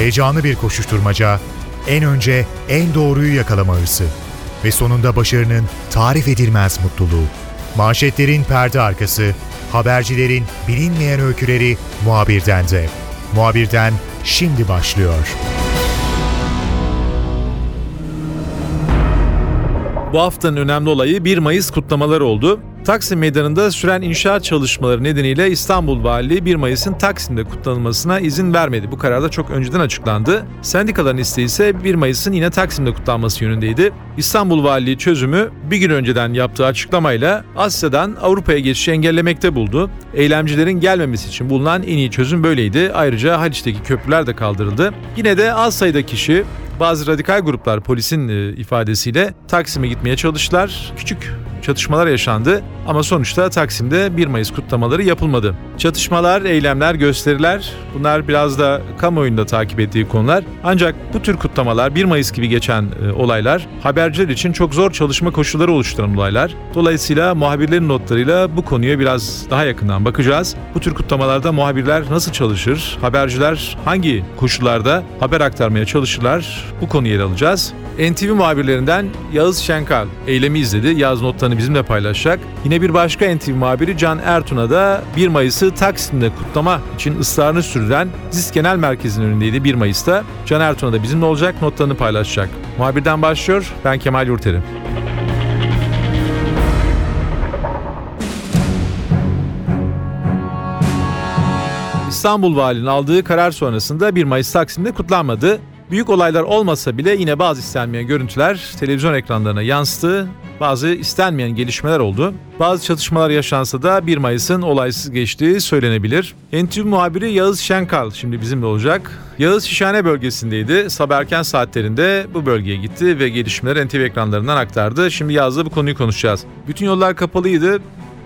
Heyecanlı bir koşuşturmaca, en önce en doğruyu yakalama hırsı ve sonunda başarının tarif edilmez mutluluğu. Manşetlerin perde arkası, habercilerin bilinmeyen öyküleri muhabirden de. Muhabirden şimdi başlıyor. Bu haftanın önemli olayı 1 Mayıs kutlamaları oldu. Taksim Meydanı'nda süren inşaat çalışmaları nedeniyle İstanbul Valiliği 1 Mayıs'ın Taksim'de kutlanılmasına izin vermedi. Bu karar da çok önceden açıklandı. Sendikaların isteği ise 1 Mayıs'ın yine Taksim'de kutlanması yönündeydi. İstanbul Valiliği çözümü bir gün önceden yaptığı açıklamayla Asya'dan Avrupa'ya geçişi engellemekte buldu. Eylemcilerin gelmemesi için bulunan en iyi çözüm böyleydi. Ayrıca Haliç'teki köprüler de kaldırıldı. Yine de az sayıda kişi bazı radikal gruplar polisin e, ifadesiyle Taksim'e gitmeye çalıştılar. Küçük çatışmalar yaşandı ama sonuçta Taksim'de 1 Mayıs kutlamaları yapılmadı. Çatışmalar, eylemler, gösteriler bunlar biraz da kamuoyunda takip ettiği konular. Ancak bu tür kutlamalar 1 Mayıs gibi geçen e, olaylar haberciler için çok zor çalışma koşulları oluşturan olaylar. Dolayısıyla muhabirlerin notlarıyla bu konuya biraz daha yakından bakacağız. Bu tür kutlamalarda muhabirler nasıl çalışır? Haberciler hangi koşullarda haber aktarmaya çalışırlar? Bu konuyu ele alacağız. NTV muhabirlerinden Yağız Şenkal eylemi izledi. Yağız notlarını bizimle paylaşacak. Yine bir başka NTV muhabiri Can Ertun'a da 1 Mayıs'ı Taksim'de kutlama için ısrarını sürdüren ZİS Genel Merkezi'nin önündeydi 1 Mayıs'ta. Can Ertun'a da bizimle olacak, notlarını paylaşacak. Muhabirden başlıyor, ben Kemal Yurterim. İstanbul Valinin aldığı karar sonrasında 1 Mayıs Taksim'de kutlanmadı. Büyük olaylar olmasa bile yine bazı istenmeyen görüntüler televizyon ekranlarına yansıdı. Bazı istenmeyen gelişmeler oldu. Bazı çatışmalar yaşansa da 1 Mayıs'ın olaysız geçtiği söylenebilir. NTV muhabiri Yağız Şenkal şimdi bizimle olacak. Yağız Şişhane bölgesindeydi. Sabah erken saatlerinde bu bölgeye gitti ve gelişmeleri NTV ekranlarından aktardı. Şimdi Yağız'la bu konuyu konuşacağız. Bütün yollar kapalıydı.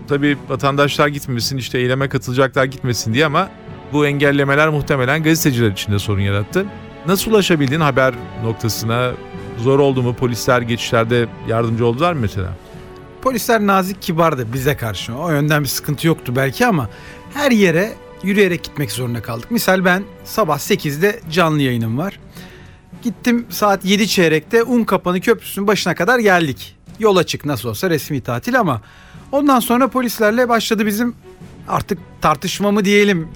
Tabii vatandaşlar gitmesin işte eyleme katılacaklar gitmesin diye ama bu engellemeler muhtemelen gazeteciler için de sorun yarattı. Nasıl ulaşabildin haber noktasına? Zor oldu mu? Polisler geçişlerde yardımcı oldular mı mesela? Polisler nazik kibardı bize karşı. O yönden bir sıkıntı yoktu belki ama her yere yürüyerek gitmek zorunda kaldık. Misal ben sabah 8'de canlı yayınım var. Gittim saat 7 çeyrekte Unkapanı Köprüsü'nün başına kadar geldik. Yol açık nasıl olsa resmi tatil ama ondan sonra polislerle başladı bizim artık tartışma mı diyelim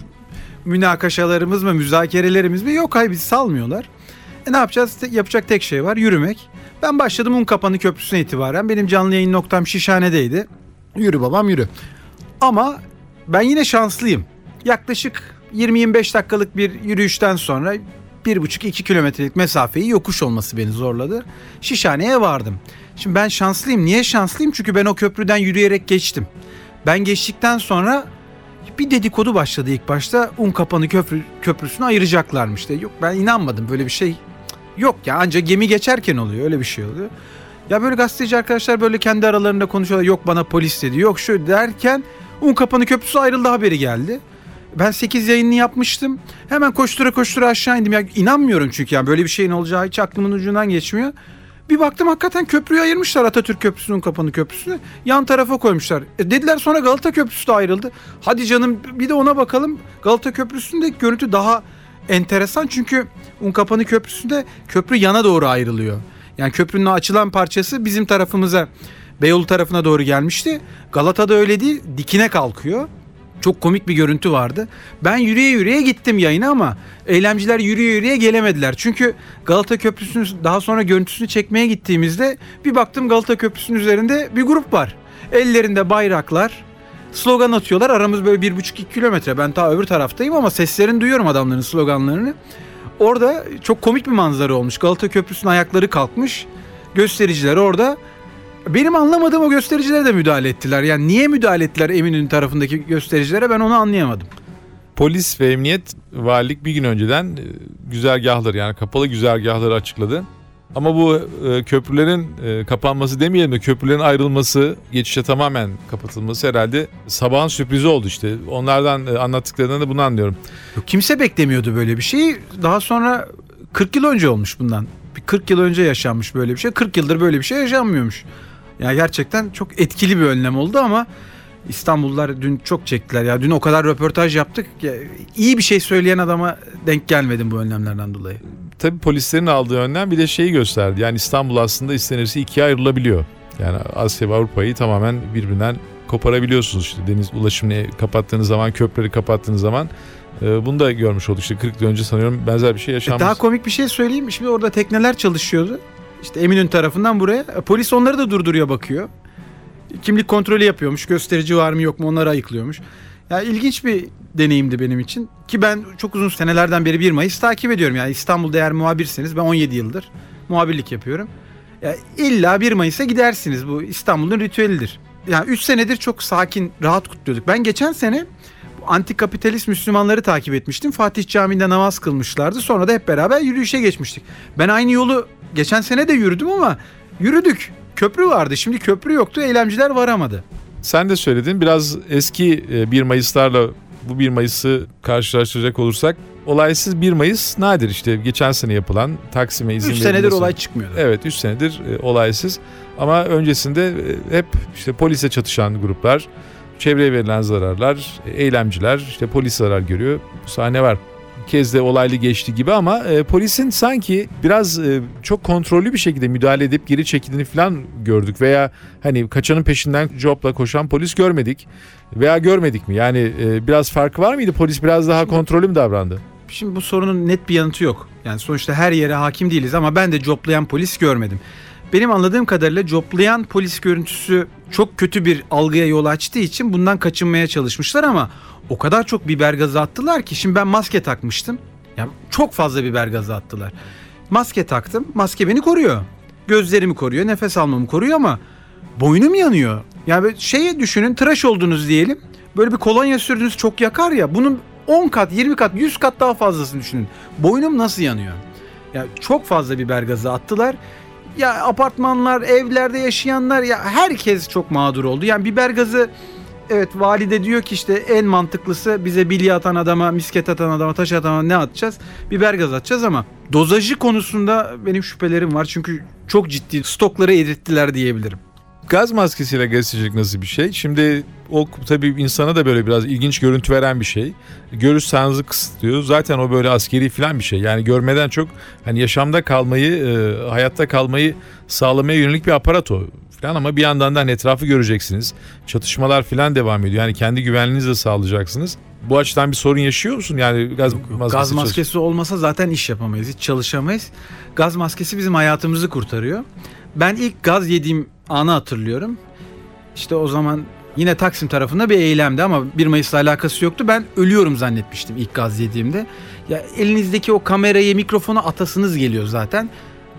münakaşalarımız mı, müzakerelerimiz mi? Yok hayır bizi salmıyorlar. E ne yapacağız? Yapacak tek şey var yürümek. Ben başladım Unkapanı Köprüsü'ne itibaren. Benim canlı yayın noktam Şişhane'deydi. Yürü babam yürü. Ama ben yine şanslıyım. Yaklaşık 20-25 dakikalık bir yürüyüşten sonra 1,5-2 kilometrelik mesafeyi yokuş olması beni zorladı. Şişhane'ye vardım. Şimdi ben şanslıyım. Niye şanslıyım? Çünkü ben o köprüden yürüyerek geçtim. Ben geçtikten sonra bir dedikodu başladı ilk başta. Unkapanı köprü, köprüsünü ayıracaklarmış. De. Yok ben inanmadım böyle bir şey. Yok ya ancak gemi geçerken oluyor öyle bir şey oluyor. Ya böyle gazeteci arkadaşlar böyle kendi aralarında konuşuyorlar. Yok bana polis dedi. Yok şu derken Unkapanı köprüsü ayrıldı haberi geldi. Ben 8 yayını yapmıştım. Hemen koştura koştura aşağı indim. Ya inanmıyorum çünkü yani böyle bir şeyin olacağı hiç aklımın ucundan geçmiyor. Bir baktım hakikaten köprüyü ayırmışlar Atatürk Köprüsü'nün kapanı köprüsünü. Yan tarafa koymuşlar. E dediler sonra Galata Köprüsü de ayrıldı. Hadi canım bir de ona bakalım. Galata Köprüsü'nde görüntü daha enteresan çünkü Unkapanı Köprüsü'nde köprü yana doğru ayrılıyor. Yani köprünün açılan parçası bizim tarafımıza Beyoğlu tarafına doğru gelmişti. Galata'da öyle değil dikine kalkıyor. Çok komik bir görüntü vardı. Ben yürüye yürüye gittim yayına ama eylemciler yürüye yürüye gelemediler. Çünkü Galata Köprüsü'nün daha sonra görüntüsünü çekmeye gittiğimizde bir baktım Galata Köprüsü'nün üzerinde bir grup var. Ellerinde bayraklar, slogan atıyorlar. Aramız böyle bir buçuk iki kilometre. Ben ta öbür taraftayım ama seslerini duyuyorum adamların sloganlarını. Orada çok komik bir manzara olmuş. Galata Köprüsü'nün ayakları kalkmış. Göstericiler orada benim anlamadığım o göstericilere de müdahale ettiler. Yani niye müdahale ettiler Eminönü tarafındaki göstericilere ben onu anlayamadım. Polis ve emniyet valilik bir gün önceden e, güzergahları yani kapalı güzergahları açıkladı. Ama bu e, köprülerin e, kapanması demeyelim de köprülerin ayrılması, geçişe tamamen kapatılması herhalde sabahın sürprizi oldu işte. Onlardan e, anlattıklarından da bunu anlıyorum. Kimse beklemiyordu böyle bir şeyi. Daha sonra 40 yıl önce olmuş bundan. 40 yıl önce yaşanmış böyle bir şey. 40 yıldır böyle bir şey yaşanmıyormuş. Yani gerçekten çok etkili bir önlem oldu ama İstanbullular dün çok çektiler ya. Dün o kadar röportaj yaptık. Ya, iyi bir şey söyleyen adama denk gelmedim bu önlemlerden dolayı. Tabii polislerin aldığı önlem bir de şeyi gösterdi. Yani İstanbul aslında istenirse ikiye ayrılabiliyor. Yani Asya ve Avrupa'yı tamamen birbirinden koparabiliyorsunuz. İşte deniz ulaşımını kapattığınız zaman, köprüleri kapattığınız zaman e, bunu da görmüş olduk. İşte 40 yıl önce sanıyorum benzer bir şey E, yaşanmış. daha komik bir şey söyleyeyim. Şimdi orada tekneler çalışıyordu. İşte Eminönü tarafından buraya. E, Polis onları da durduruyor bakıyor. Kimlik kontrolü yapıyormuş. Gösterici var mı yok mu onları ayıklıyormuş. Ya ilginç bir deneyimdi benim için. Ki ben çok uzun senelerden beri 1 Mayıs takip ediyorum. Yani İstanbul'da eğer muhabirseniz ben 17 yıldır muhabirlik yapıyorum. Ya illa 1 Mayıs'a gidersiniz. Bu İstanbul'un ritüelidir. Yani 3 senedir çok sakin, rahat kutluyorduk. Ben geçen sene antikapitalist Müslümanları takip etmiştim. Fatih Camii'nde namaz kılmışlardı. Sonra da hep beraber yürüyüşe geçmiştik. Ben aynı yolu geçen sene de yürüdüm ama yürüdük. Köprü vardı. Şimdi köprü yoktu. Eylemciler varamadı. Sen de söyledin biraz eski e, 1 Mayıs'larla bu 1 Mayıs'ı karşılaştıracak olursak olaysız 1 Mayıs nadir işte geçen sene yapılan Taksim'e izin 3 senedir olay çıkmıyordu. Evet 3 senedir e, olaysız ama öncesinde e, hep işte polise çatışan gruplar, çevreye verilen zararlar, e, eylemciler, işte polis zarar görüyor. Bu sahne var. Kez de olaylı geçti gibi ama e, polisin sanki biraz e, çok kontrollü bir şekilde müdahale edip geri çekildiğini falan gördük veya hani kaçanın peşinden copla koşan polis görmedik veya görmedik mi? Yani e, biraz farkı var mıydı? Polis biraz daha kontrollü mü davrandı? Şimdi bu sorunun net bir yanıtı yok. Yani sonuçta her yere hakim değiliz ama ben de coplayan polis görmedim. Benim anladığım kadarıyla coplayan polis görüntüsü çok kötü bir algıya yol açtığı için bundan kaçınmaya çalışmışlar ama o kadar çok biber gazı attılar ki şimdi ben maske takmıştım. Yani çok fazla biber gazı attılar. Maske taktım. Maske beni koruyor. Gözlerimi koruyor, nefes almamı koruyor ama boynum yanıyor. Yani şeyi düşünün tıraş oldunuz diyelim. Böyle bir kolonya sürdünüz çok yakar ya. Bunun 10 kat, 20 kat, 100 kat daha fazlasını düşünün. Boynum nasıl yanıyor? Ya çok fazla biber gazı attılar. Ya apartmanlar, evlerde yaşayanlar ya herkes çok mağdur oldu. Yani biber gazı evet valide diyor ki işte en mantıklısı bize bilye atan adama, misket atan adama, taş atan adama ne atacağız? Biber gazı atacağız ama dozajı konusunda benim şüphelerim var. Çünkü çok ciddi stokları erittiler diyebilirim. Gaz maskesiyle gazetecilik nasıl bir şey? Şimdi o tabii insana da böyle biraz ilginç görüntü veren bir şey. Görüş sahanızı kısıtlıyor. Zaten o böyle askeri falan bir şey. Yani görmeden çok hani yaşamda kalmayı, e, hayatta kalmayı sağlamaya yönelik bir aparat o falan ama bir yandan da hani etrafı göreceksiniz. Çatışmalar falan devam ediyor. Yani kendi güvenliğinizi de sağlayacaksınız. Bu açıdan bir sorun yaşıyor musun? Yani gaz maskesi Gaz maskesi olmasa zaten iş yapamayız, hiç çalışamayız. Gaz maskesi bizim hayatımızı kurtarıyor. Ben ilk gaz yediğim anı hatırlıyorum. İşte o zaman yine Taksim tarafında bir eylemdi ama 1 Mayıs'la alakası yoktu. Ben ölüyorum zannetmiştim ilk gaz yediğimde. Ya elinizdeki o kamerayı, mikrofonu atasınız geliyor zaten.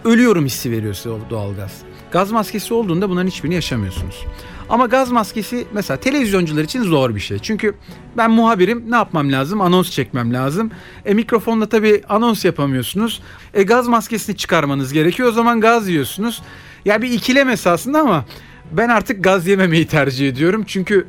Ölüyorum hissi veriyor size doğalgaz. Gaz maskesi olduğunda bunların hiçbirini yaşamıyorsunuz. Ama gaz maskesi mesela televizyoncular için zor bir şey. Çünkü ben muhabirim ne yapmam lazım? Anons çekmem lazım. E mikrofonla tabii anons yapamıyorsunuz. E gaz maskesini çıkarmanız gerekiyor. O zaman gaz yiyorsunuz. Ya bir ikilem esasında ama ben artık gaz yememeyi tercih ediyorum. Çünkü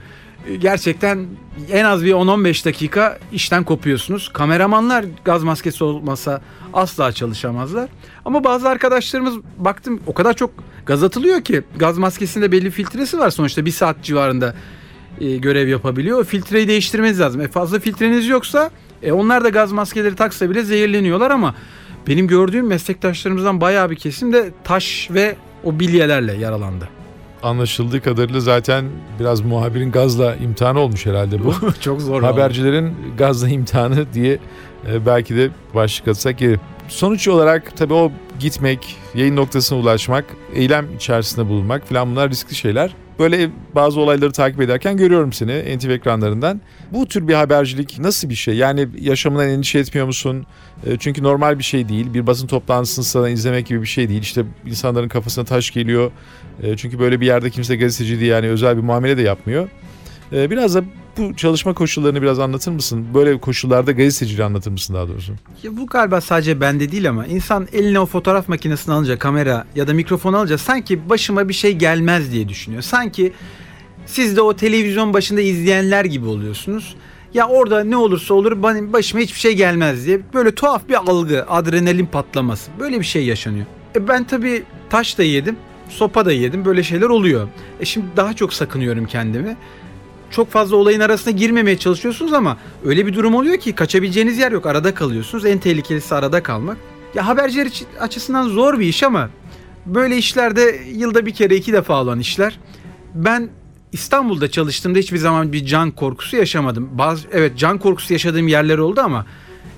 e, gerçekten en az bir 10-15 dakika işten kopuyorsunuz. Kameramanlar gaz maskesi olmasa asla çalışamazlar. Ama bazı arkadaşlarımız baktım o kadar çok gaz atılıyor ki gaz maskesinde belli filtresi var sonuçta bir saat civarında e, görev yapabiliyor. O filtreyi değiştirmeniz lazım. E fazla filtreniz yoksa e, onlar da gaz maskeleri taksa bile zehirleniyorlar ama benim gördüğüm meslektaşlarımızdan bayağı bir kesim de taş ve o bilyelerle yaralandı. Anlaşıldığı kadarıyla zaten biraz muhabirin gazla imtihanı olmuş herhalde bu. çok zor. Habercilerin gazla imtihanı diye e, belki de başlık atsak yeri. Sonuç olarak tabii o gitmek, yayın noktasına ulaşmak, eylem içerisinde bulunmak falan bunlar riskli şeyler. Böyle bazı olayları takip ederken görüyorum seni NTV ekranlarından. Bu tür bir habercilik nasıl bir şey? Yani yaşamından endişe etmiyor musun? E, Çünkü normal bir şey değil. Bir basın toplantısını sana izlemek gibi bir şey değil. İşte insanların kafasına taş geliyor. E, Çünkü böyle bir yerde kimse gazeteci diye yani özel bir muamele de yapmıyor. E, Biraz da bu çalışma koşullarını biraz anlatır mısın? Böyle koşullarda gazeteciliği anlatır mısın daha doğrusu? Ya bu galiba sadece bende değil ama insan eline o fotoğraf makinesini alınca kamera ya da mikrofon alınca sanki başıma bir şey gelmez diye düşünüyor. Sanki siz de o televizyon başında izleyenler gibi oluyorsunuz. Ya orada ne olursa olur benim başıma hiçbir şey gelmez diye böyle tuhaf bir algı, adrenalin patlaması. Böyle bir şey yaşanıyor. E ben tabii taş da yedim, sopa da yedim. Böyle şeyler oluyor. E şimdi daha çok sakınıyorum kendimi. Çok fazla olayın arasına girmemeye çalışıyorsunuz ama öyle bir durum oluyor ki kaçabileceğiniz yer yok. Arada kalıyorsunuz. En tehlikelisi arada kalmak. Ya haberciler açısından zor bir iş ama böyle işlerde yılda bir kere iki defa olan işler. Ben İstanbul'da çalıştığımda hiçbir zaman bir can korkusu yaşamadım. Bazı evet can korkusu yaşadığım yerler oldu ama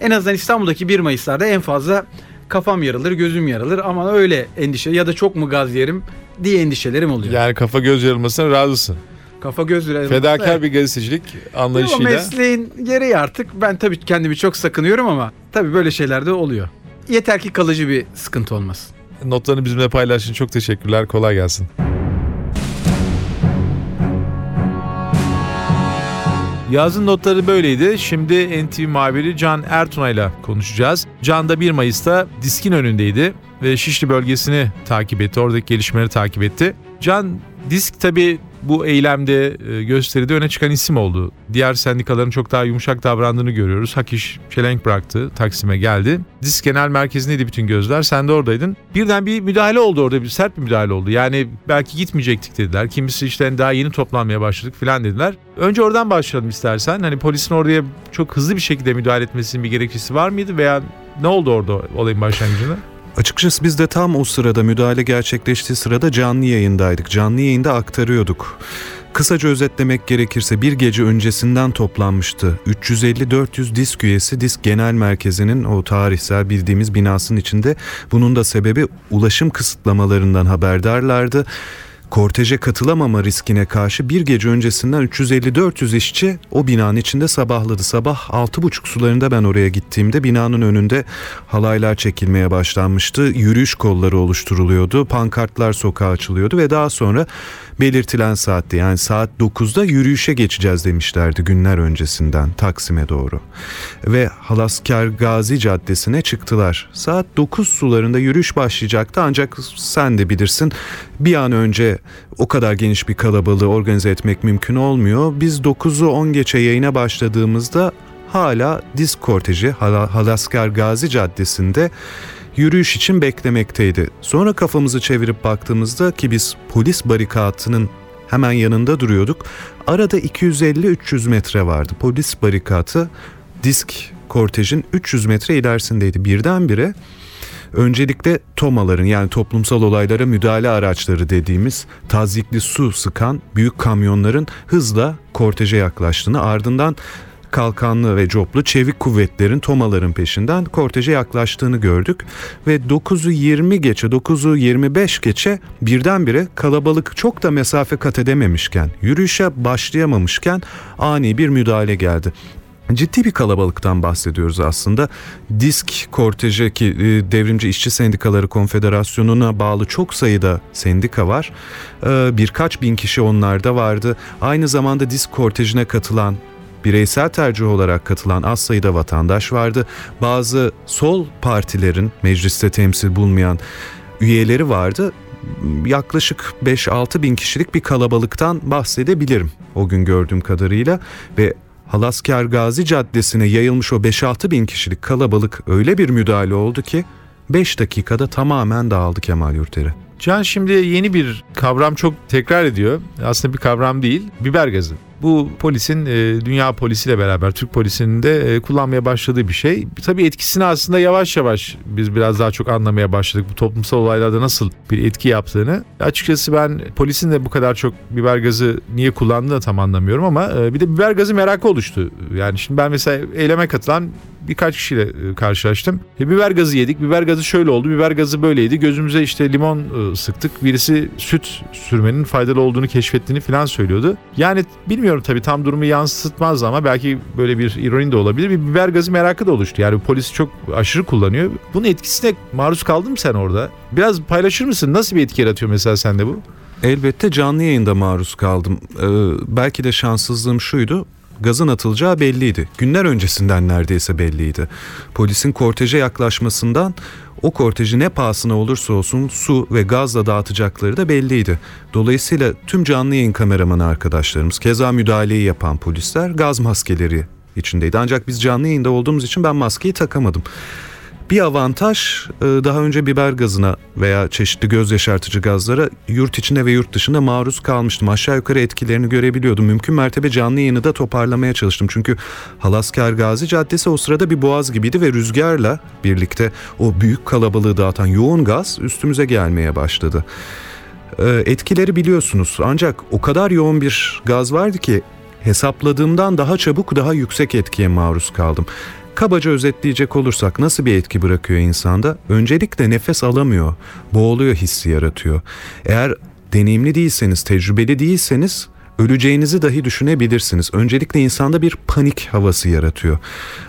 en azından İstanbul'daki 1 Mayıs'larda en fazla kafam yarılır, gözüm yarılır ama öyle endişe ya da çok mu gaz yerim diye endişelerim oluyor. Yani kafa göz yarılmasına razısın. Kafa göz Fedakar evet. bir gazetecilik anlayışıyla. mesleğin gereği artık ben tabii kendimi çok sakınıyorum ama tabii böyle şeyler de oluyor. Yeter ki kalıcı bir sıkıntı olmasın. Notlarını bizimle paylaştın. Çok teşekkürler. Kolay gelsin. Yazın notları böyleydi. Şimdi NTV muhabiri Can Ertunay'la konuşacağız. Can da 1 Mayıs'ta diskin önündeydi ve Şişli bölgesini takip etti. Oradaki gelişmeleri takip etti. Can disk tabii bu eylemde e, gösteride öne çıkan isim oldu. Diğer sendikaların çok daha yumuşak davrandığını görüyoruz. Hak çelenk bıraktı, Taksim'e geldi. Disk genel merkezindeydi bütün gözler. Sen de oradaydın. Birden bir müdahale oldu orada. Bir sert bir müdahale oldu. Yani belki gitmeyecektik dediler. Kimisi işte daha yeni toplanmaya başladık falan dediler. Önce oradan başlayalım istersen. Hani polisin oraya çok hızlı bir şekilde müdahale etmesinin bir gerekçesi var mıydı veya ne oldu orada olayın başlangıcında? Açıkçası biz de tam o sırada müdahale gerçekleştiği sırada canlı yayındaydık. Canlı yayında aktarıyorduk. Kısaca özetlemek gerekirse bir gece öncesinden toplanmıştı. 350-400 disk üyesi disk genel merkezinin o tarihsel bildiğimiz binasının içinde. Bunun da sebebi ulaşım kısıtlamalarından haberdarlardı. Korteje katılamama riskine karşı bir gece öncesinden 350-400 işçi o binanın içinde sabahladı. Sabah 6.30 sularında ben oraya gittiğimde binanın önünde halaylar çekilmeye başlanmıştı. Yürüyüş kolları oluşturuluyordu. Pankartlar sokağa açılıyordu ve daha sonra belirtilen saatte yani saat 9'da yürüyüşe geçeceğiz demişlerdi günler öncesinden Taksim'e doğru. Ve Halaskar Gazi Caddesi'ne çıktılar. Saat 9 sularında yürüyüş başlayacaktı ancak sen de bilirsin bir an önce o kadar geniş bir kalabalığı organize etmek mümkün olmuyor. Biz 9'u 10 geçe yayına başladığımızda hala disk korteji Hala- Halaskar Gazi Caddesi'nde yürüyüş için beklemekteydi. Sonra kafamızı çevirip baktığımızda ki biz polis barikatının hemen yanında duruyorduk. Arada 250-300 metre vardı. Polis barikatı disk kortejin 300 metre ilerisindeydi. Birdenbire öncelikle tomaların yani toplumsal olaylara müdahale araçları dediğimiz tazyikli su sıkan büyük kamyonların hızla korteje yaklaştığını ardından kalkanlı ve coplu çevik kuvvetlerin tomaların peşinden korteje yaklaştığını gördük ve 9'u 20 geçe 9'u 25 geçe birdenbire kalabalık çok da mesafe kat edememişken yürüyüşe başlayamamışken ani bir müdahale geldi. Ciddi bir kalabalıktan bahsediyoruz aslında. Disk korteje ki e, Devrimci İşçi Sendikaları Konfederasyonu'na bağlı çok sayıda sendika var. Ee, Birkaç bin kişi onlarda vardı. Aynı zamanda disk kortejine katılan bireysel tercih olarak katılan az sayıda vatandaş vardı. Bazı sol partilerin mecliste temsil bulmayan üyeleri vardı. Yaklaşık 5-6 bin kişilik bir kalabalıktan bahsedebilirim o gün gördüğüm kadarıyla ve Halaskar Gazi Caddesi'ne yayılmış o 5-6 bin kişilik kalabalık öyle bir müdahale oldu ki 5 dakikada tamamen dağıldı Kemal Yurteri. Can şimdi yeni bir kavram çok tekrar ediyor. Aslında bir kavram değil, biber gazı. Bu polisin e, dünya polisiyle beraber Türk polisinin de e, kullanmaya başladığı bir şey. Tabii etkisini aslında yavaş yavaş biz biraz daha çok anlamaya başladık. Bu toplumsal olaylarda nasıl bir etki yaptığını. Açıkçası ben polisin de bu kadar çok biber gazı niye kullandığını da tam anlamıyorum ama e, bir de biber gazı merakı oluştu. Yani şimdi ben mesela eyleme katılan birkaç kişiyle e, karşılaştım. E, biber gazı yedik. Biber gazı şöyle oldu. Biber gazı böyleydi. Gözümüze işte limon e, sıktık. Birisi süt sürmenin faydalı olduğunu keşfettiğini falan söylüyordu. Yani bilmiyorum tabii tam durumu yansıtmaz ama belki böyle bir ironi de olabilir. Bir biber gazı merakı da oluştu. Yani polis çok aşırı kullanıyor. Bunun etkisine maruz kaldın mı sen orada? Biraz paylaşır mısın? Nasıl bir etki yaratıyor mesela sende bu? Elbette canlı yayında maruz kaldım. Ee, belki de şanssızlığım şuydu. Gazın atılacağı belliydi. Günler öncesinden neredeyse belliydi. Polisin korteje yaklaşmasından o korteji ne pahasına olursa olsun su ve gazla dağıtacakları da belliydi. Dolayısıyla tüm canlı yayın kameramanı arkadaşlarımız, keza müdahaleyi yapan polisler gaz maskeleri içindeydi. Ancak biz canlı yayında olduğumuz için ben maskeyi takamadım. Bir avantaj e, daha önce biber gazına veya çeşitli göz yaşartıcı gazlara yurt içinde ve yurt dışında maruz kalmıştım. Aşağı yukarı etkilerini görebiliyordum. Mümkün mertebe canlı yayını da toparlamaya çalıştım. Çünkü Halaskar Gazi Caddesi o sırada bir boğaz gibiydi ve rüzgarla birlikte o büyük kalabalığı dağıtan yoğun gaz üstümüze gelmeye başladı. E, Etkileri biliyorsunuz ancak o kadar yoğun bir gaz vardı ki hesapladığımdan daha çabuk daha yüksek etkiye maruz kaldım. Kabaca özetleyecek olursak nasıl bir etki bırakıyor insanda? Öncelikle nefes alamıyor, boğuluyor hissi yaratıyor. Eğer deneyimli değilseniz, tecrübeli değilseniz öleceğinizi dahi düşünebilirsiniz. Öncelikle insanda bir panik havası yaratıyor.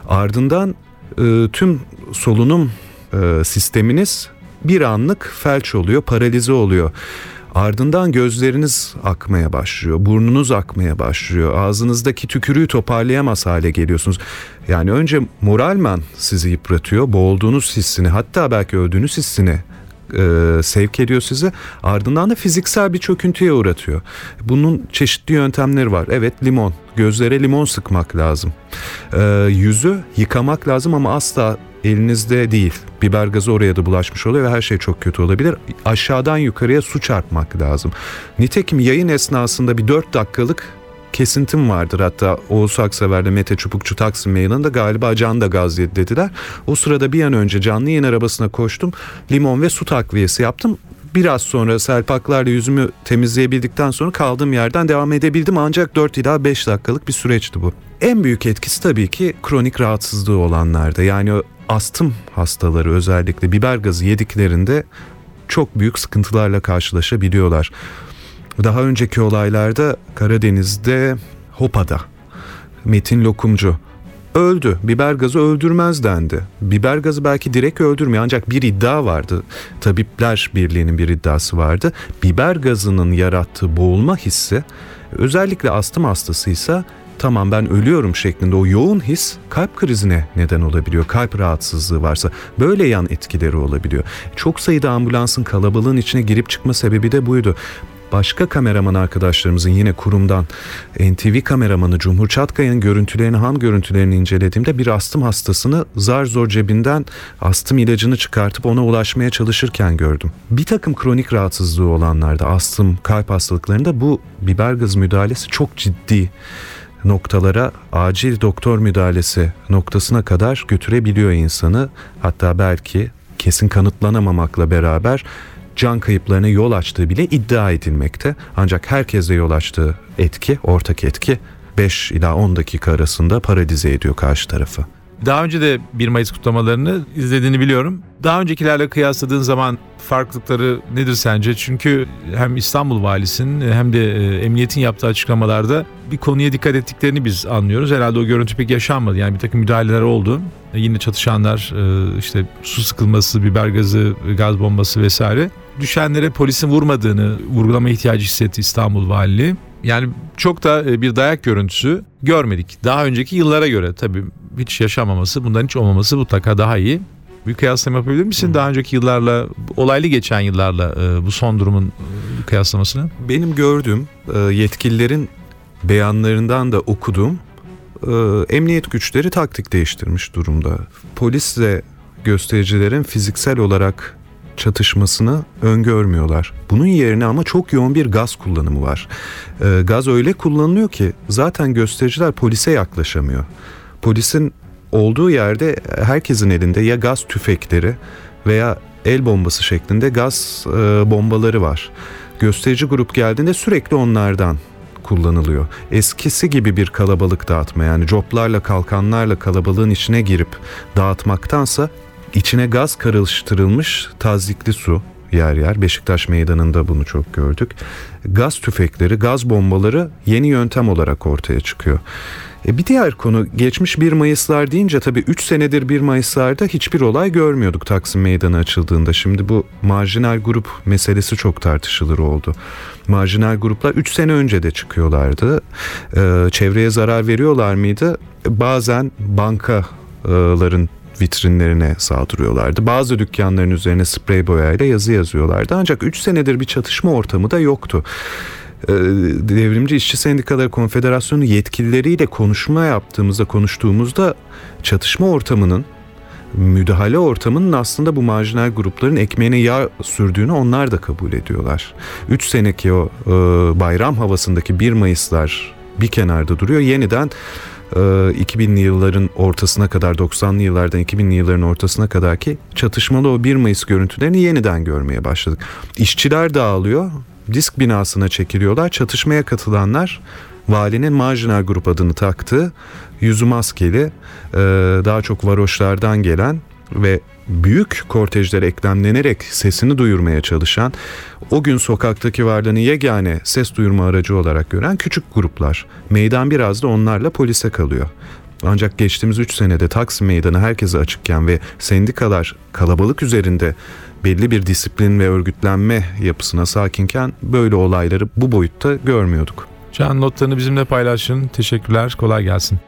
Ardından e, tüm solunum e, sisteminiz bir anlık felç oluyor, paralize oluyor. Ardından gözleriniz akmaya başlıyor, burnunuz akmaya başlıyor, ağzınızdaki tükürüğü toparlayamaz hale geliyorsunuz. Yani önce moralman sizi yıpratıyor, boğulduğunuz hissini hatta belki öldüğünüz hissini e, sevk ediyor sizi. Ardından da fiziksel bir çöküntüye uğratıyor. Bunun çeşitli yöntemleri var. Evet limon, gözlere limon sıkmak lazım. E, yüzü yıkamak lazım ama asla elinizde değil. Biber gazı oraya da bulaşmış oluyor ve her şey çok kötü olabilir. Aşağıdan yukarıya su çarpmak lazım. Nitekim yayın esnasında bir 4 dakikalık kesintim vardır. Hatta Oğuz Aksever'le Mete Çubukçu Taksim Meydanı'nda galiba can da gaz yedi dediler. O sırada bir an önce canlı yayın arabasına koştum. Limon ve su takviyesi yaptım. Biraz sonra selpaklarla yüzümü temizleyebildikten sonra kaldığım yerden devam edebildim. Ancak 4 ila 5 dakikalık bir süreçti bu. En büyük etkisi tabii ki kronik rahatsızlığı olanlarda. Yani astım hastaları özellikle biber gazı yediklerinde çok büyük sıkıntılarla karşılaşabiliyorlar. Daha önceki olaylarda Karadeniz'de Hopa'da Metin Lokumcu öldü. Biber gazı öldürmez dendi. Biber gazı belki direkt öldürmüyor ancak bir iddia vardı. Tabipler Birliği'nin bir iddiası vardı. Biber gazının yarattığı boğulma hissi özellikle astım hastasıysa tamam ben ölüyorum şeklinde o yoğun his kalp krizine neden olabiliyor. Kalp rahatsızlığı varsa böyle yan etkileri olabiliyor. Çok sayıda ambulansın kalabalığın içine girip çıkma sebebi de buydu başka kameraman arkadaşlarımızın yine kurumdan NTV kameramanı Cumhur Çatkaya'nın görüntülerini, ham görüntülerini incelediğimde bir astım hastasını zar zor cebinden astım ilacını çıkartıp ona ulaşmaya çalışırken gördüm. Bir takım kronik rahatsızlığı olanlarda astım, kalp hastalıklarında bu biber gazı müdahalesi çok ciddi noktalara acil doktor müdahalesi noktasına kadar götürebiliyor insanı. Hatta belki kesin kanıtlanamamakla beraber can kayıplarına yol açtığı bile iddia edilmekte. Ancak herkese yol açtığı etki, ortak etki 5 ila 10 dakika arasında paralize ediyor karşı tarafı. Daha önce de 1 Mayıs kutlamalarını izlediğini biliyorum. Daha öncekilerle kıyasladığın zaman farklılıkları nedir sence? Çünkü hem İstanbul Valisi'nin hem de e, emniyetin yaptığı açıklamalarda bir konuya dikkat ettiklerini biz anlıyoruz. Herhalde o görüntü pek yaşanmadı. Yani bir takım müdahaleler oldu. E, yine çatışanlar e, işte su sıkılması, biber gazı, gaz bombası vesaire. Düşenlere polisin vurmadığını vurgulama ihtiyacı hissetti İstanbul Valiliği. Yani çok da e, bir dayak görüntüsü görmedik. Daha önceki yıllara göre tabii hiç yaşanmaması, bundan hiç olmaması mutlaka daha iyi. Bir kıyaslama yapabilir misin? Hı. Daha önceki yıllarla, olaylı geçen yıllarla e, bu son durumun e, kıyaslamasını? Benim gördüğüm yetkililerin beyanlarından da okudum. E, emniyet güçleri taktik değiştirmiş durumda. Polisle göstericilerin fiziksel olarak çatışmasını öngörmüyorlar. Bunun yerine ama çok yoğun bir gaz kullanımı var. E, gaz öyle kullanılıyor ki zaten göstericiler polise yaklaşamıyor. Polisin olduğu yerde herkesin elinde ya gaz tüfekleri veya el bombası şeklinde gaz e, bombaları var. Gösterici grup geldiğinde sürekli onlardan kullanılıyor. Eskisi gibi bir kalabalık dağıtma yani coplarla kalkanlarla kalabalığın içine girip dağıtmaktansa içine gaz karıştırılmış tazikli su yer yer Beşiktaş meydanında bunu çok gördük. Gaz tüfekleri, gaz bombaları yeni yöntem olarak ortaya çıkıyor. E bir diğer konu geçmiş 1 Mayıslar deyince tabii 3 senedir 1 Mayıslarda hiçbir olay görmüyorduk Taksim Meydanı açıldığında. Şimdi bu marjinal grup meselesi çok tartışılır oldu. Marjinal gruplar 3 sene önce de çıkıyorlardı. Ee, çevreye zarar veriyorlar mıydı? Bazen bankaların vitrinlerine saldırıyorlardı. Bazı dükkanların üzerine sprey boyayla yazı yazıyorlardı. Ancak 3 senedir bir çatışma ortamı da yoktu. Ee, Devrimci İşçi Sendikaları Konfederasyonu yetkilileriyle konuşma yaptığımızda konuştuğumuzda çatışma ortamının müdahale ortamının aslında bu marjinal grupların ekmeğine yağ sürdüğünü onlar da kabul ediyorlar. 3 seneki o e, bayram havasındaki 1 Mayıslar bir kenarda duruyor. Yeniden 2000'li yılların ortasına kadar 90'lı yıllardan 2000'li yılların ortasına kadar ki çatışmalı o 1 Mayıs görüntülerini yeniden görmeye başladık. İşçiler dağılıyor. Disk binasına çekiliyorlar. Çatışmaya katılanlar valinin marjinal grup adını taktığı yüzü maskeli e, daha çok varoşlardan gelen ve büyük kortejlere eklemlenerek sesini duyurmaya çalışan o gün sokaktaki varlığını yegane ses duyurma aracı olarak gören küçük gruplar. Meydan biraz da onlarla polise kalıyor. Ancak geçtiğimiz 3 senede Taksim Meydanı herkese açıkken ve sendikalar kalabalık üzerinde belli bir disiplin ve örgütlenme yapısına sakinken böyle olayları bu boyutta görmüyorduk. Can notlarını bizimle paylaşın. Teşekkürler. Kolay gelsin.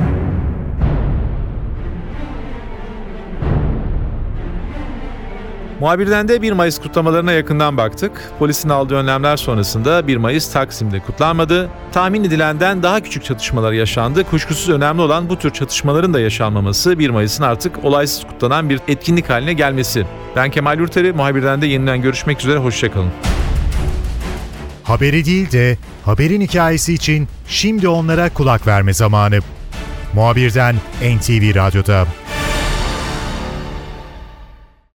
Muhabirden de 1 Mayıs kutlamalarına yakından baktık. Polisin aldığı önlemler sonrasında 1 Mayıs Taksim'de kutlanmadı. Tahmin edilenden daha küçük çatışmalar yaşandı. Kuşkusuz önemli olan bu tür çatışmaların da yaşanmaması 1 Mayıs'ın artık olaysız kutlanan bir etkinlik haline gelmesi. Ben Kemal Yurteri, muhabirden de yeniden görüşmek üzere. Hoşçakalın. Haberi değil de haberin hikayesi için şimdi onlara kulak verme zamanı. Muhabirden NTV Radyo'da.